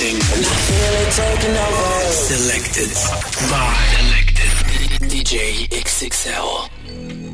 mixing. And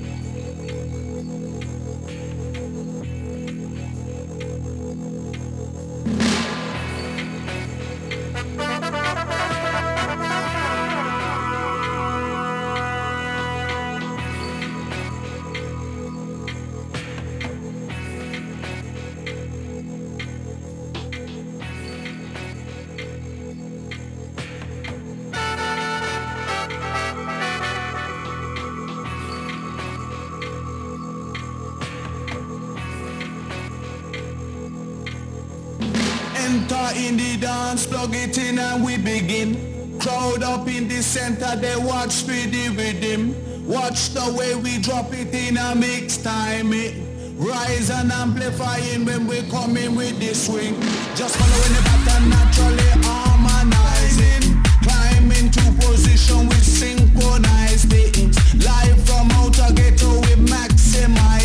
I feel it and we begin. Crowd up in the center, they watch speedy rhythm. Watch the way we drop it in a mix time. It rise and amplifying when we come in with the swing. Just following the pattern naturally harmonizing. Climb into position with synchronized beats. Live from outer ghetto we maximize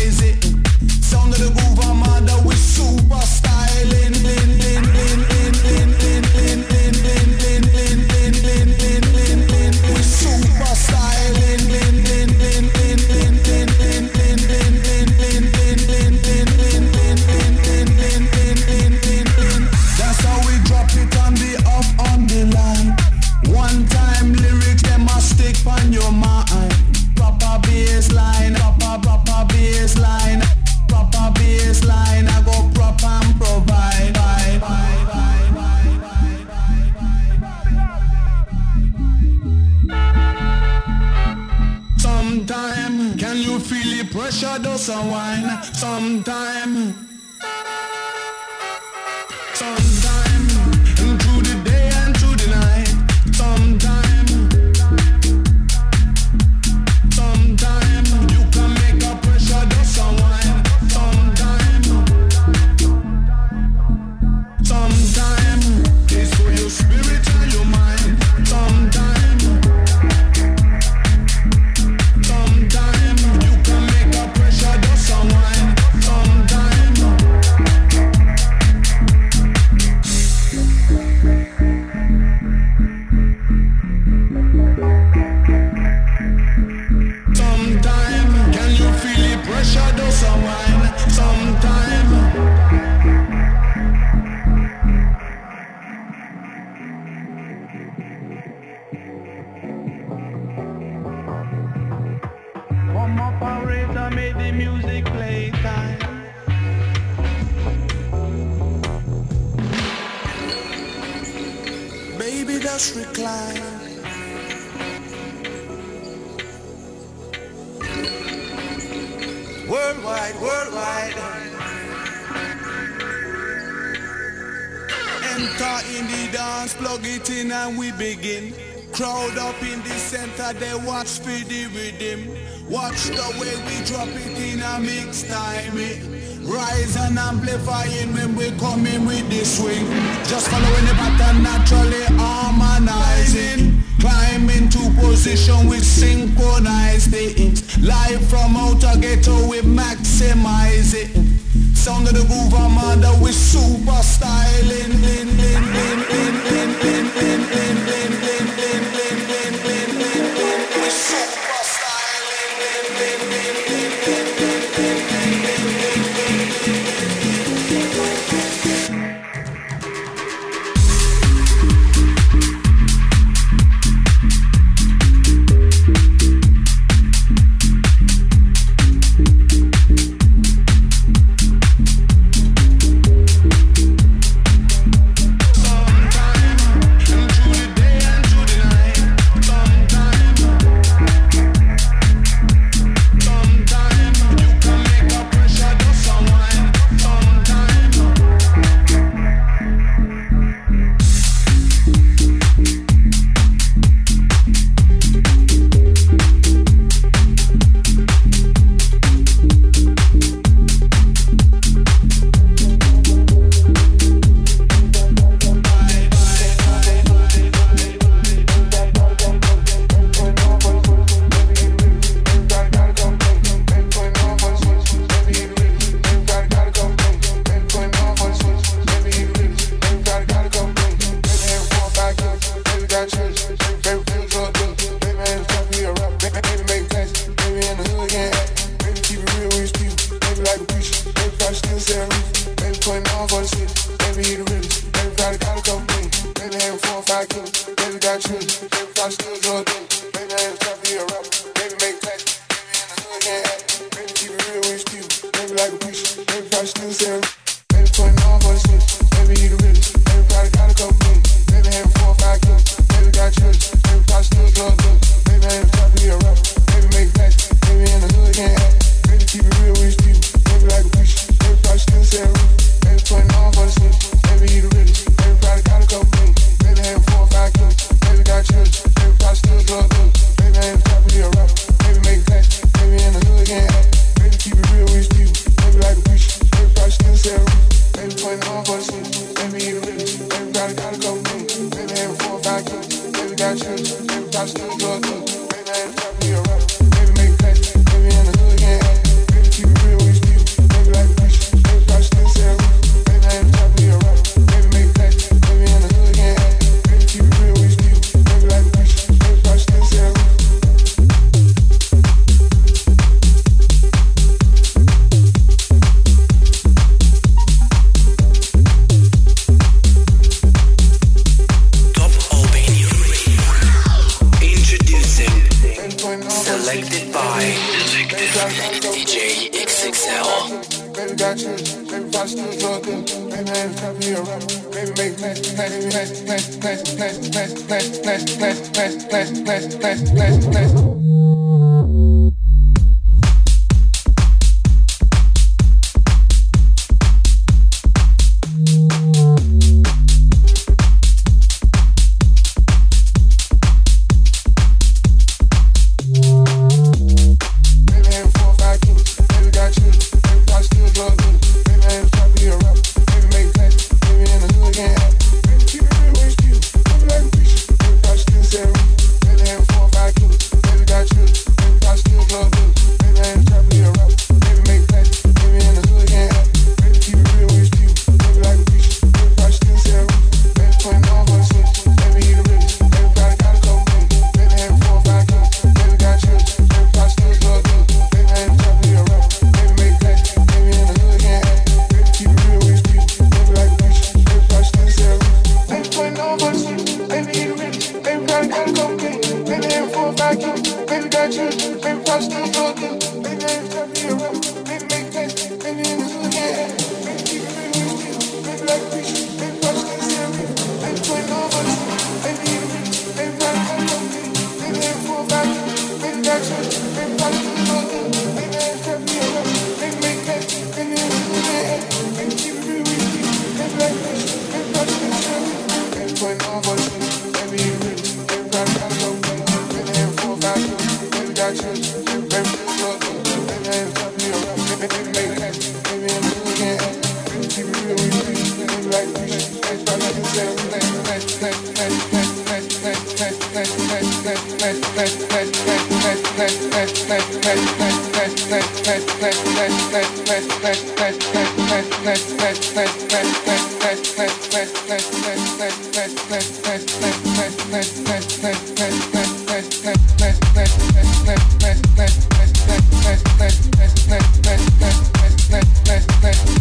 just recline. Worldwide, worldwide. Enter in the dance, plug it in and we begin. Crowd up in the center, they watch for the rhythm. Watch the way we drop it in a mix time. Rise and amplifying when we coming with the swing. Just following the pattern naturally harmonizing. Climbing to position we synchronize it. Live from outer ghetto we maximize it. Sound of the groove Amanda we super styling. Bang,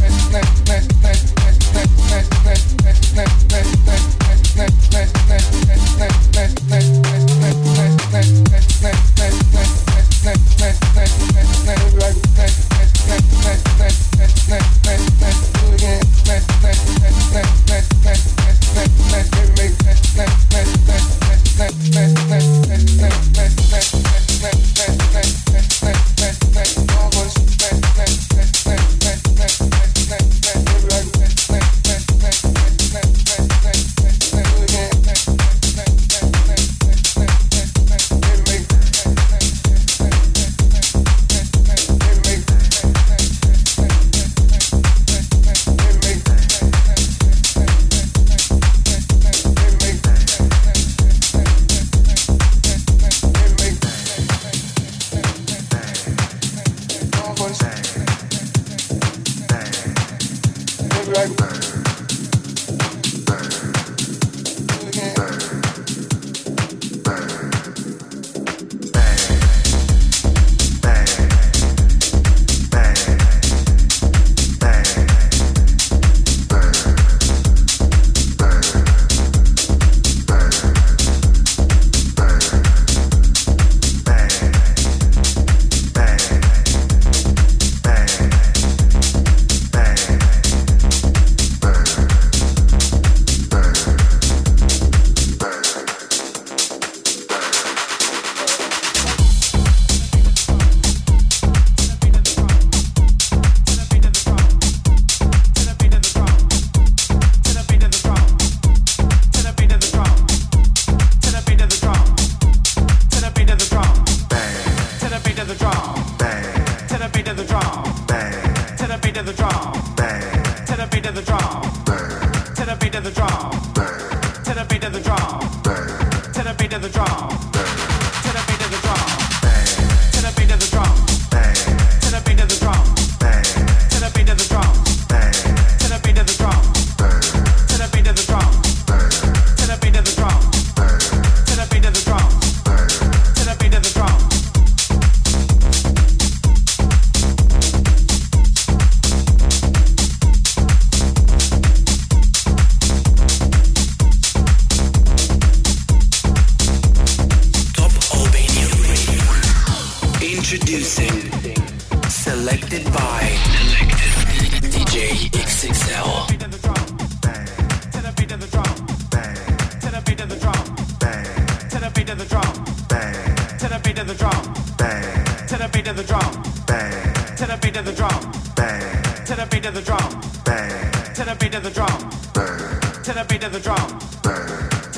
mixing. Selected by Selected. DJ XXL.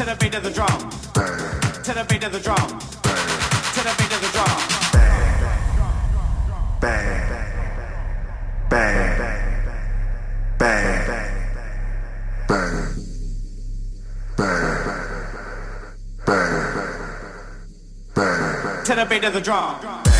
To the beat of the drum. To the beat of the drum. To the beat of the drum. beat of the drum.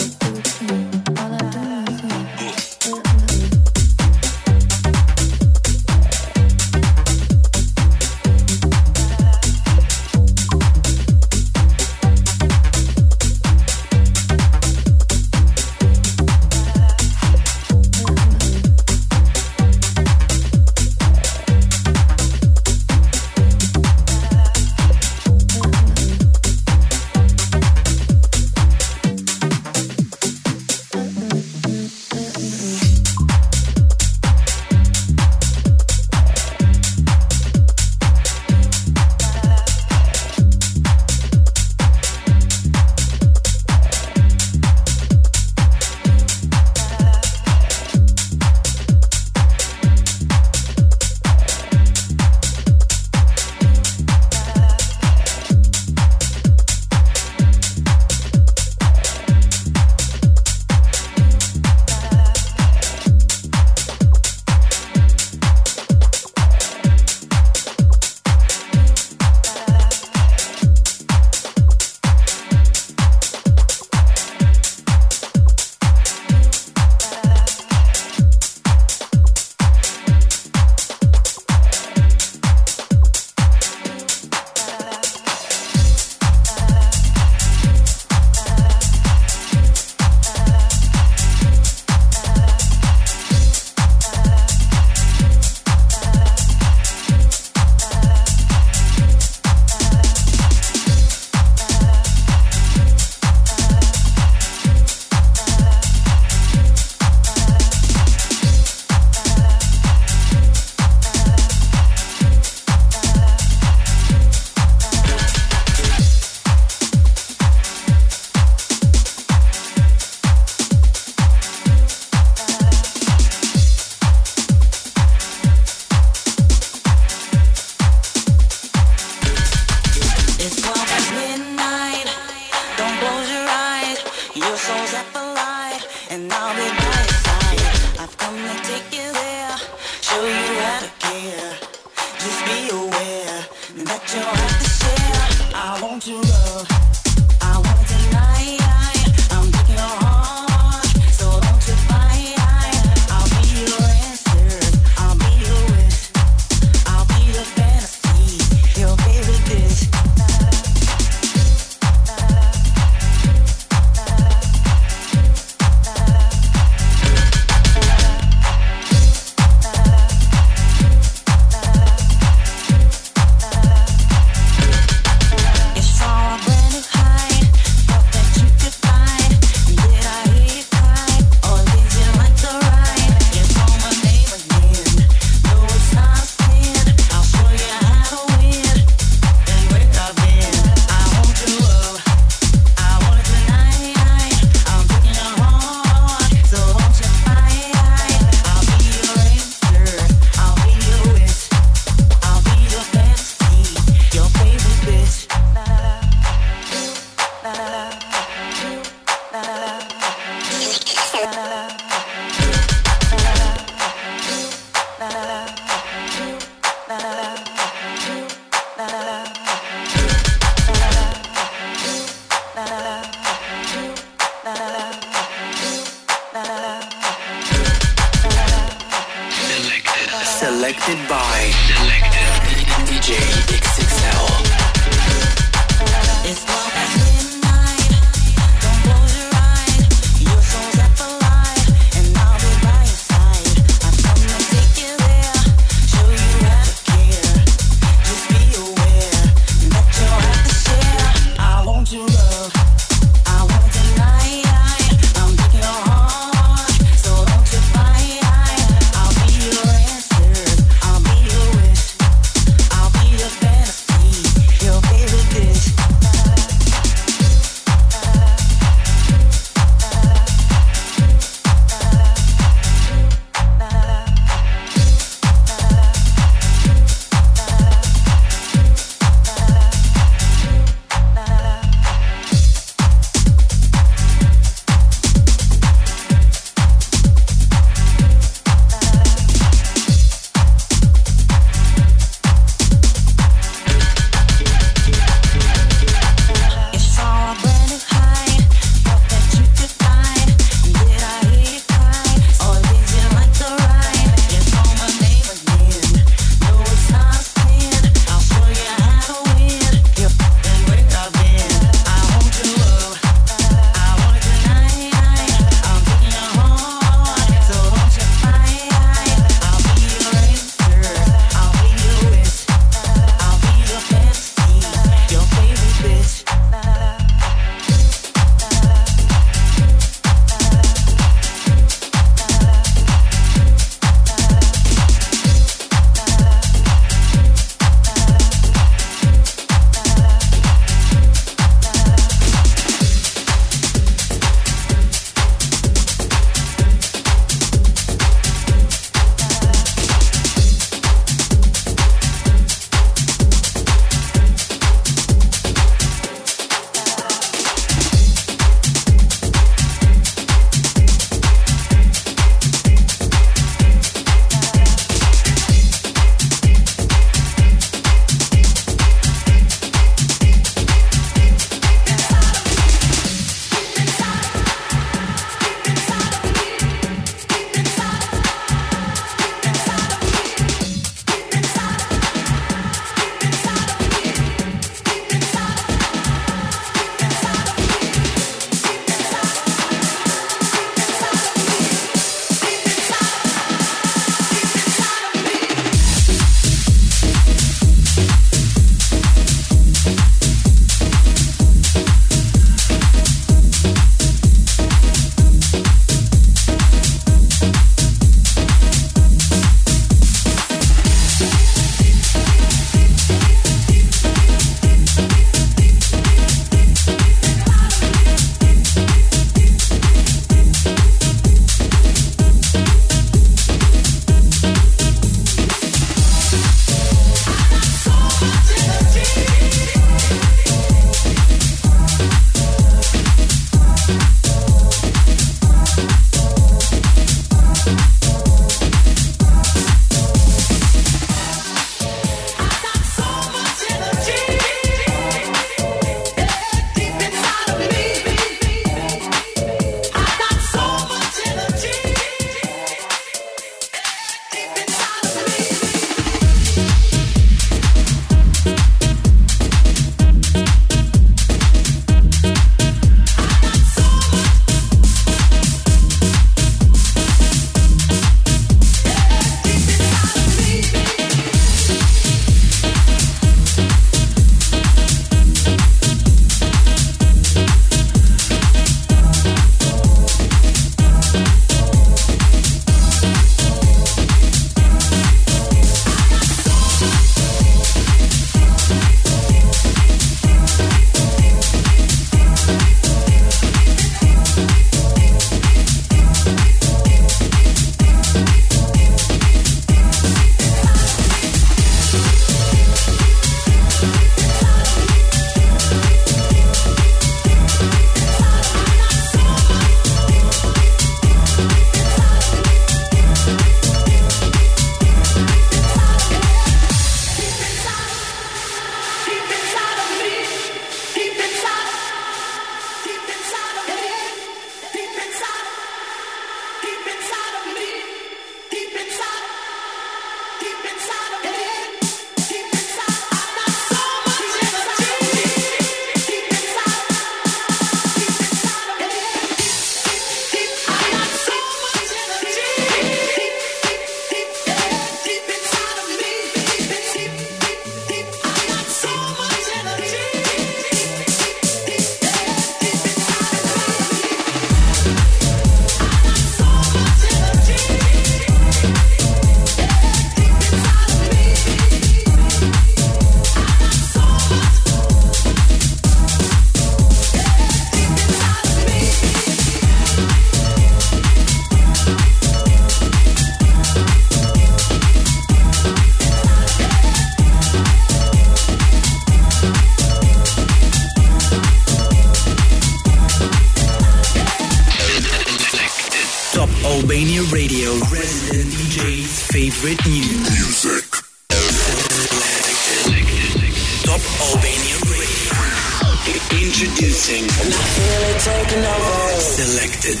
Selected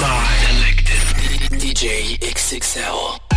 by Selected DJ XXL.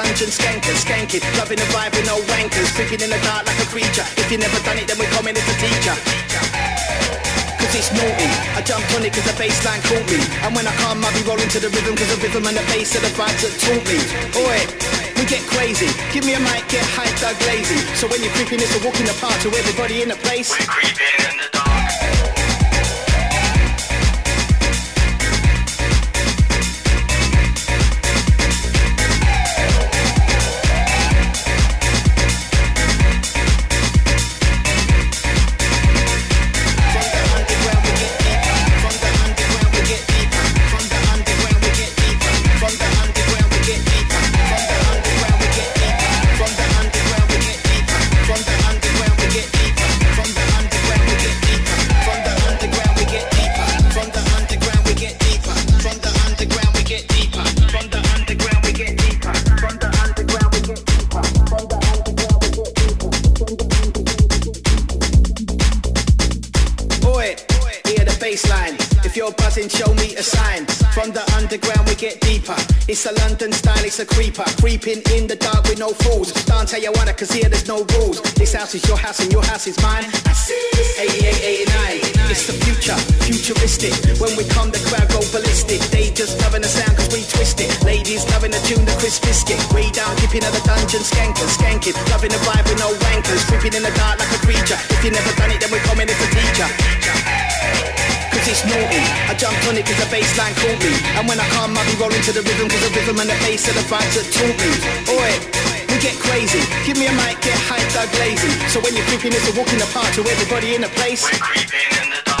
Dungeon skankers, skanking, loving the vibe with no wankers, creeping in the dark like a creature. If you never done it, then we're coming as a teacher. Cause it's naughty, I jumped on it cause the bassline caught me. And when I come, I'll be rolling to the rhythm cause the rhythm and the bass are the vibes that taught me. Oi, we get crazy, give me a mic, get hyped, Doug lazy. So when you're creeping, it's a walk in the park to everybody in the place. We're creeping a creeper. Creeping in the dark with no fools. Don't tell you wanna, cause here there's no rules. This house is your house and your house is mine. 88, 89. It's the future, futuristic. When we come, the crowd go ballistic. They just loving the sound cause we twist it. Ladies loving the tune, the crisp biscuit. Way down, dipping at the dungeon, skanking, skanking. Loving the vibe with no wankers. Creeping in the dark like a creature. If you never done it, then we're coming as a teacher cause it's naughty. I jumped on it cause the bassline caught me. And when I come, I'll be rolling to the rhythm cause the rhythm and the bass are the vibes that taught me. Oi, we get crazy. Give me a mic, get hyped, Doug lazy. So when you're creeping, it's a walk in the park to everybody in the place. We're creeping in the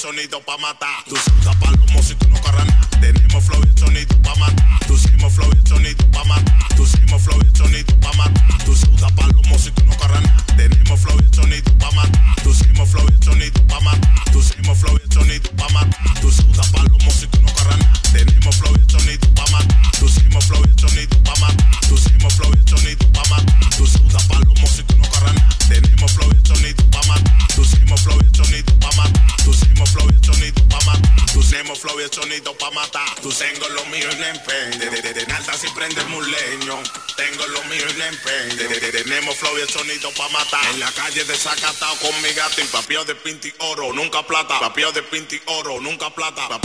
sonido pa' más. plata.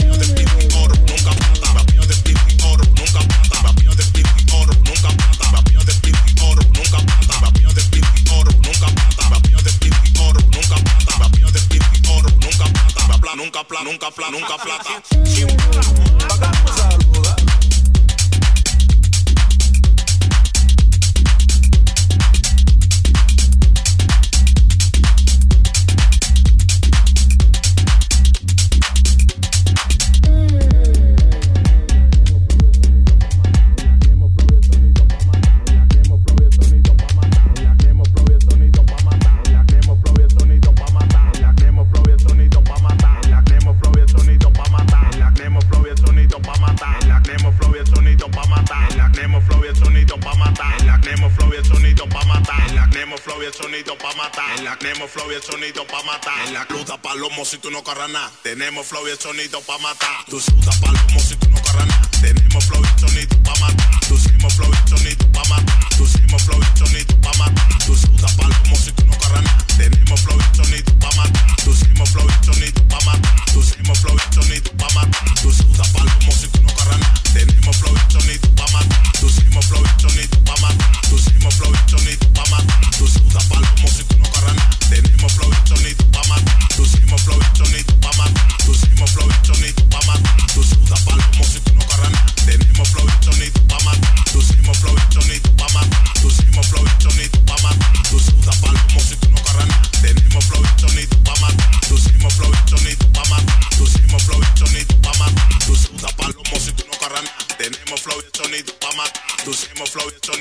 y el sonido pa'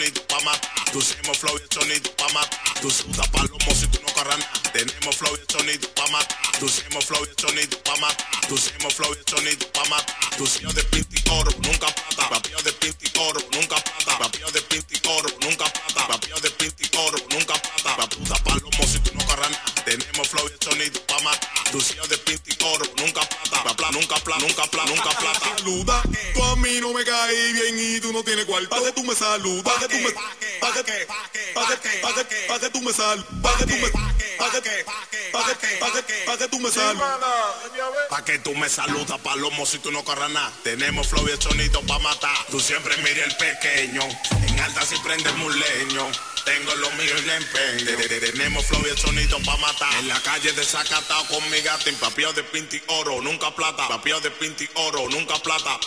sonido pa' matar. Tú hacemos flow y el sonido pa' matar. Tú sudas palomo si tú no corras nada. Tenemos flow y el sonido pa' matar. Tú hacemos flow y el sonido pa' matar. Tú hacemos flow y el sonido pa' matar. Tú de pin salud, pa' que tú me, pa' que, pa' que, pa' que, pa' que tú me sal, pa' que tú me, pa' que, pa' que, pa' que, pa' que tú me sal. Pa' que tú me saludas, palomo, si tú no corras nada. Tenemos flow y el chonito pa' matar. Tú siempre mire el pequeño, en alta si prende el leño tengo lo mío y le empeño. Tenemos flow y el pa' matar. En la calle desacatado con mi gata. En de pinti oro, nunca plata. Papel de pinti oro, nunca plata.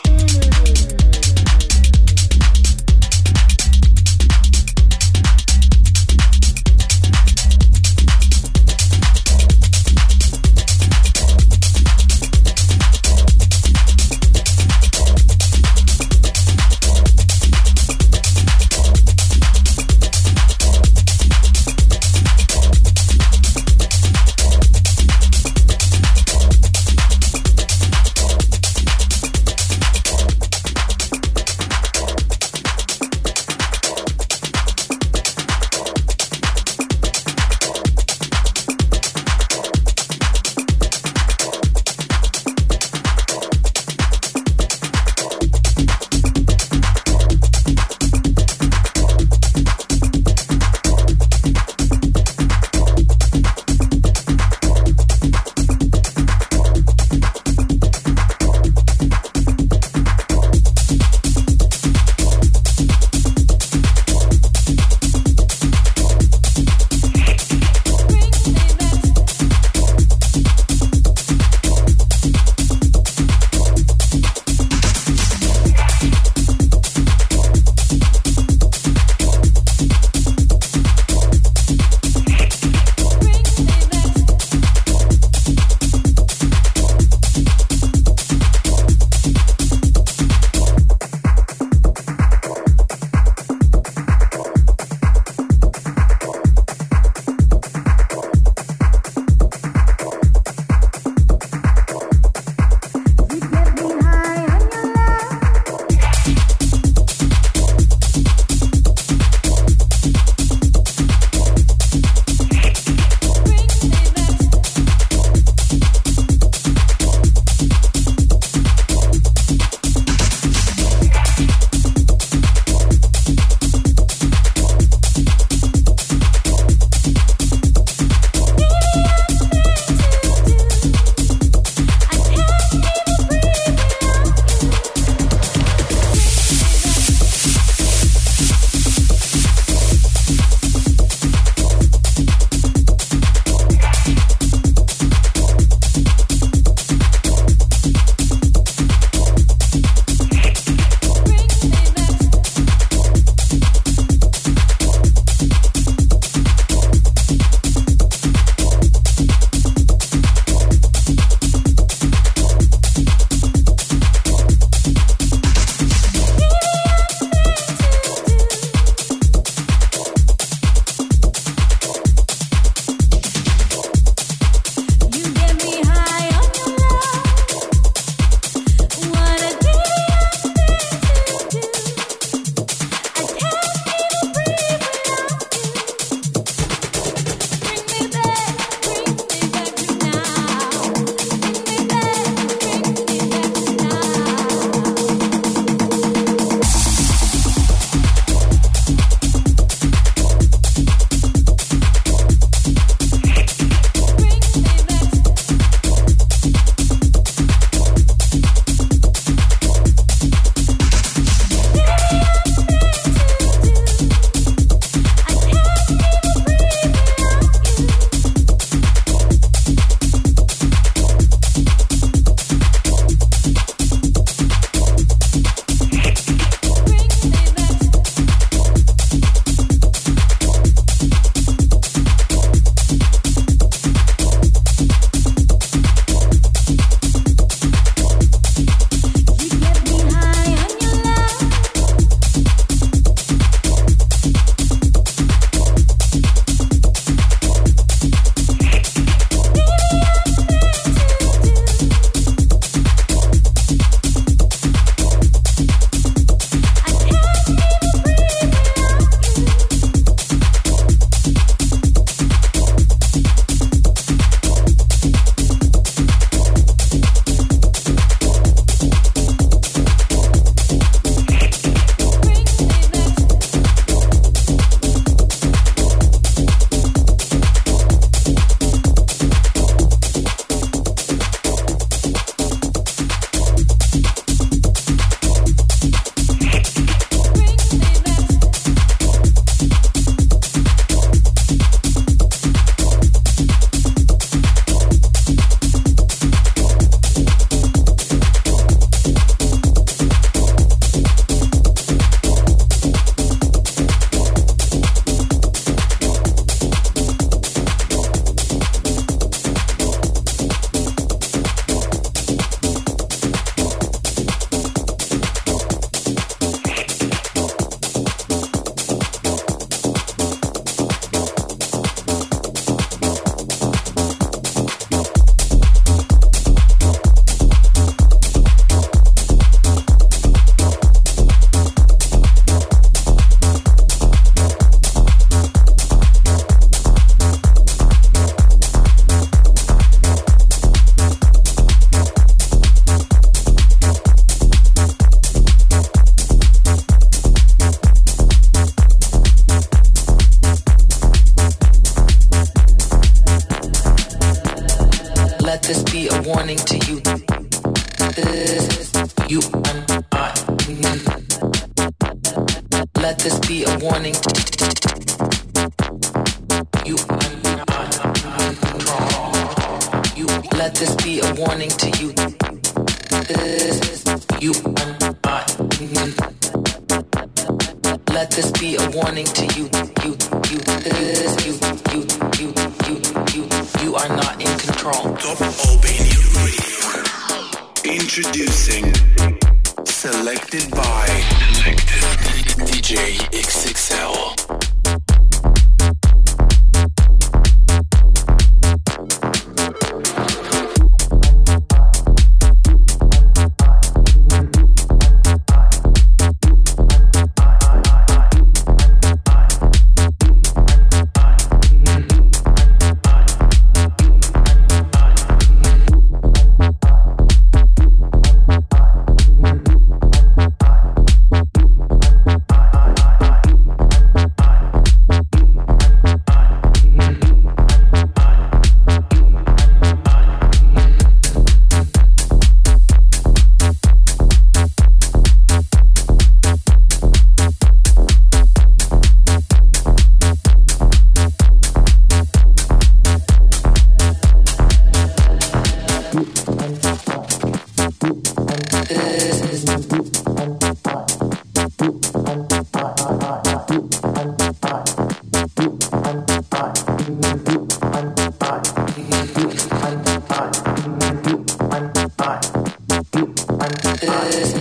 good.